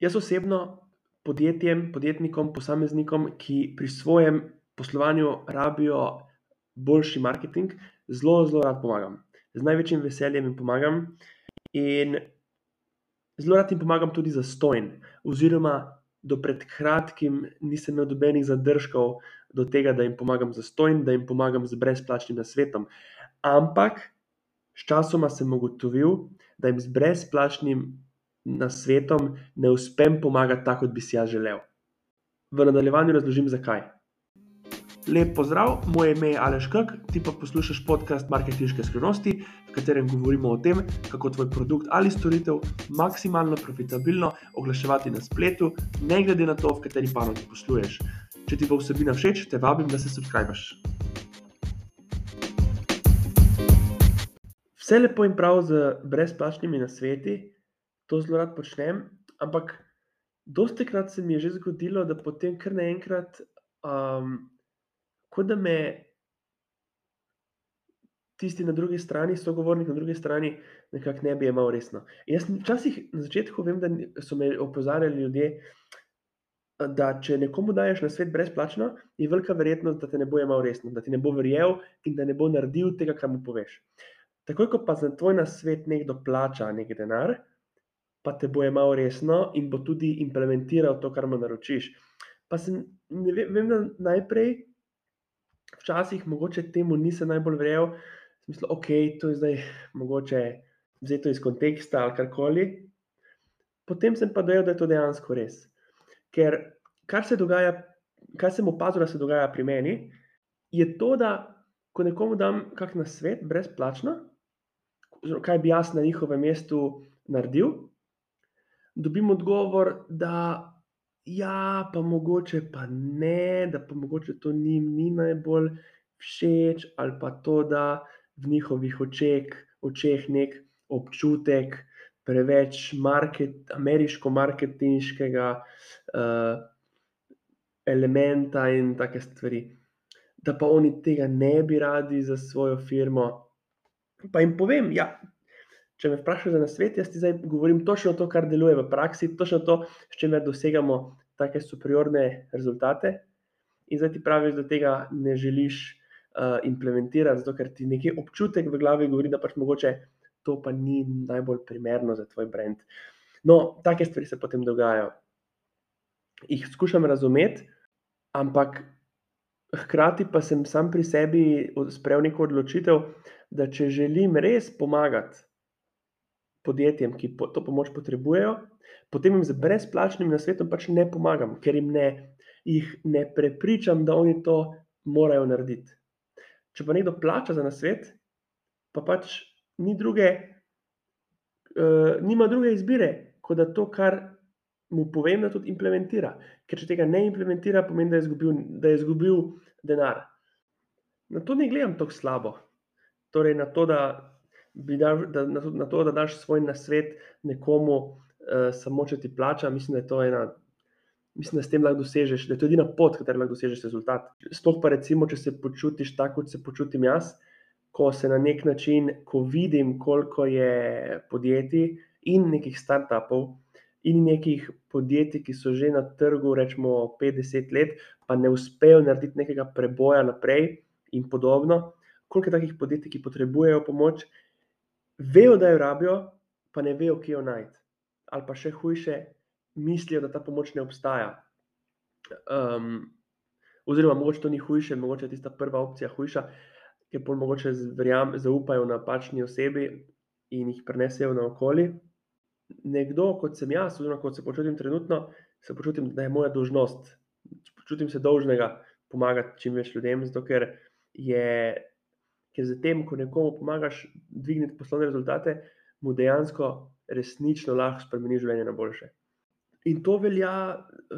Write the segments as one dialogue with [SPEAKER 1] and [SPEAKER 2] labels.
[SPEAKER 1] jaz osebno podjetjem, podjetnikom, posameznikom, ki pri svojem poslovanju rabijo boljši marketing, zelo, zelo rad pomagam. Z največjim veseljem jim pomagam in zelo rad jim pomagam tudi za stojn. Oziroma, do pred kratkim nisem imel nobenih zadržkov do tega, da jim pomagam za stojn, da jim pomagam z brezplačnim nasvetom. Ampak sčasoma sem ugotovil, da jim z brezplačnim nasvetom ne uspem pomagati tako, kot bi si jaz želel. V nadaljevanju razložim, zakaj. Lep pozdrav, moje ime je Aleš Kak, ti pa poslušaš podcast Marketinške skrivnosti, v katerem govorimo o tem, kako tvoj produkt ali storitev maksimalno profitabilno oglaševati na spletu, ne glede na to, v kateri panogi posluješ. Če ti bo vsebina všeč, te vabim, da se subskrbiš. Vse lepo in prav z brezplačnimi nasveti, to zelo rad počnem, ampak dostikrat se mi je že zgodilo, da potem kar naenkrat, kot da me tisti na drugi strani, sogovornik na drugi strani, nekako ne bi jemal resno. Jaz včasih na začetku vem, da so me opozarjali ljudje, da če nekomu daješ nasvet brezplačno, je velika verjetnost, da te ne bo jemal resno, da ti ne bo verjel in da ne bo naredil tega, kar mu poveš. Takoj ko pa za tvoj nasvet nekdo plača neki denar, pa te bo jemal resno in bo tudi implementiral to, kar mu naročiš. Pa sem, ne vem, da najprej, včasih mogoče temu nisem najbolj verjel, sem mislil, okej, to je zdaj mogoče vzeto iz konteksta ali karkoli. Potem sem pa dojel, da je to dejansko res. Ker kar se dogaja, kar sem opazil, da se dogaja pri meni, je to, da ko nekomu dam kak nasvet brezplačno, kaj bi jaz na njihovem mestu naredil, dobim odgovor, da ja, pa mogoče pa ne, da pa mogoče to njim ni najbolj všeč, ali pa to, da v njihovih očeh, očeh neki občutek preveč ameriško-marketinškega, elementa in take stvari. Da pa oni tega ne bi radi za svojo firmo. Pa jim povem: "Ja, če me vprašaš za nasvet, jaz ti zdaj govorim točno to, kar deluje v praksi, točno to, s čimer dosegamo take superiorne rezultate." In zdaj ti praviš, da tega ne želiš, implementirati, zato ker ti neki občutek v glavi govori, da pač mogoče to pa ni najbolj primerno za tvoj brand. No, take stvari se potem dogajajo. Jih skušam razumeti, ampak hkrati pa sem sam pri sebi sprejel neko odločitev, da če želim res pomagati podjetjem, ki to pomoč potrebujejo, potem jim z brezplačnim nasvetom pač ne pomagam, ker jim ne, jih ne prepričam, da oni to morajo narediti. Če pa nekdo plača za nasvet, pa pač ni druge, nima druge izbire, kot da to, kar mu povem, da tudi implementira. Ker če tega ne implementira, pomeni, da je izgubil, da je izgubil denar. Na to ne gledam tako slabo. Torej na to, da bi dal, da na to, da daš svoj nasvet nekomu, samo če ti plača, mislim, da je to ena, mislim, da s tem lahko dosežeš, da je to edina pot, katero lahko dosežeš rezultat. Sploh pa recimo, če se počutiš tako, kot se počutim jaz, ko se na neki način, ko vidim, koliko je podjetij in nekih startupov in nekih podjetij, ki so že na trgu recimo pet, deset let, pa ne uspejo narediti nekega preboja naprej in podobno. Koliko je takih podjetij, ki potrebujejo pomoč, vejo, da jo rabijo, pa ne vejo, kje jo najti. Ali pa še hujše, mislijo, da ta pomoč ne obstaja. oziroma mogoče to ni hujše, mogoče je tista prva opcija hujša, ker pol mogoče zaupajo napačni osebi in jih prinesejo naokoli. Nekdo, kot sem jaz, oziroma kot se počutim trenutno, se počutim, da je moja dolžnost, počutim se dolžnega pomagati čim več ljudem, zato ker je, ker s tem, ko nekomu pomagaš dvigniti poslovne rezultate, mu dejansko resnično lahko spremeniš življenje na boljše. In to velja,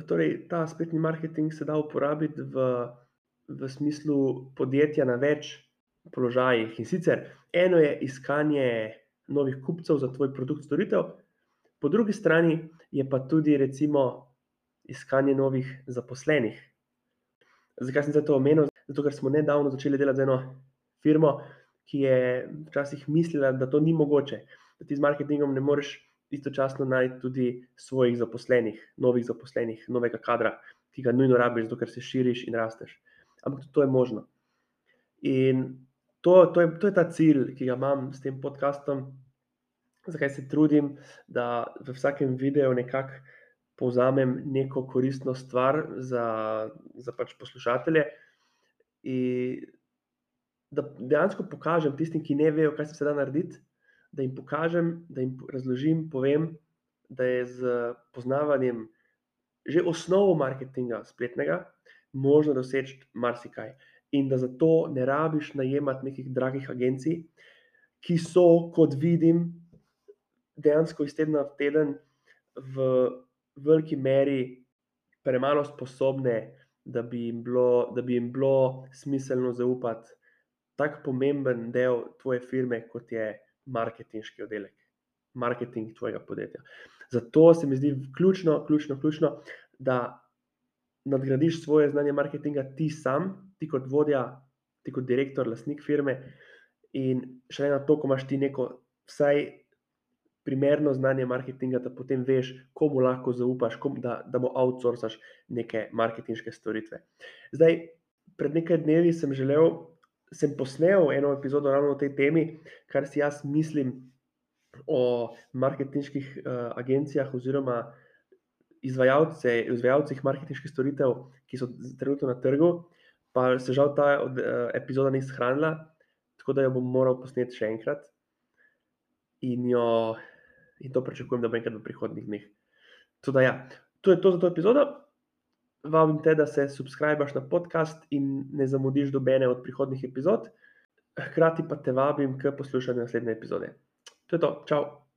[SPEAKER 1] torej ta spletni marketing se da uporabiti v, v smislu podjetja na več položajih. In sicer eno je iskanje novih kupcev za tvoj produkt, storitev, po drugi strani je pa tudi recimo iskanje novih zaposlenih. Zakaj sem zdaj to omenil? Zato ker smo nedavno začeli delati z eno firmo, ki je včasih mislila, da to ni mogoče, da ti z marketingom ne moreš istočasno najti tudi svojih zaposlenih, novih zaposlenih, novega kadra, ki ga nujno rabiš, zato ker se širiš in rasteš. Ampak to je možno. In to, to, je, to je ta cilj, ki ga imam s tem podcastom, zakaj se trudim, da v vsakem videu nekako povzamem neko koristno stvar za, za pač poslušatelje. In da dejansko pokažem tistim, ki ne vejo, kaj se da narediti, da jim pokažem, da jim razložim, povem, da je z poznavanjem že osnovo marketinga spletnega možno doseči marsikaj. In da zato ne rabiš najemati nekih dragih agencij, ki so, kot vidim, dejansko iz tedna v teden v veliki meri premalo sposobne, da bi jim bilo, bi jim bilo smiselno zaupati tako pomemben del tvoje firme, kot je marketinški oddelek, marketing tvojega podjetja. Zato se mi zdi ključno, ključno, ključno da nadgradiš svoje znanje marketinga ti sam, ti kot vodja, ti kot direktor, lastnik firme. In še ena to, ko imaš ti neko, vsaj primerno znanje marketinga, da potem veš, komu lahko zaupaš, kom, da, da mu outsourcaš neke marketinške storitve. Zdaj, pred nekaj dnevi sem želel, sem posnel eno epizodo ravno o tej temi, kar si jaz mislim o marketinških uh, agencijah oziroma izvajalce, izvajalcih marketinških storitev, ki so trenutno na trgu, pa se žal ta od, uh, epizoda ni shranila, tako da jo bom moral posneti še enkrat. In jo in to pričakujem, da bo enkrat v prihodnih dneh. Tudi, ja, to je to za to epizodo. Vabim te, da se subskrbiš na podcast in ne zamudiš dobene od prihodnih epizod. Hkrati pa te vabim k poslušanju naslednje epizode. To je to, čau!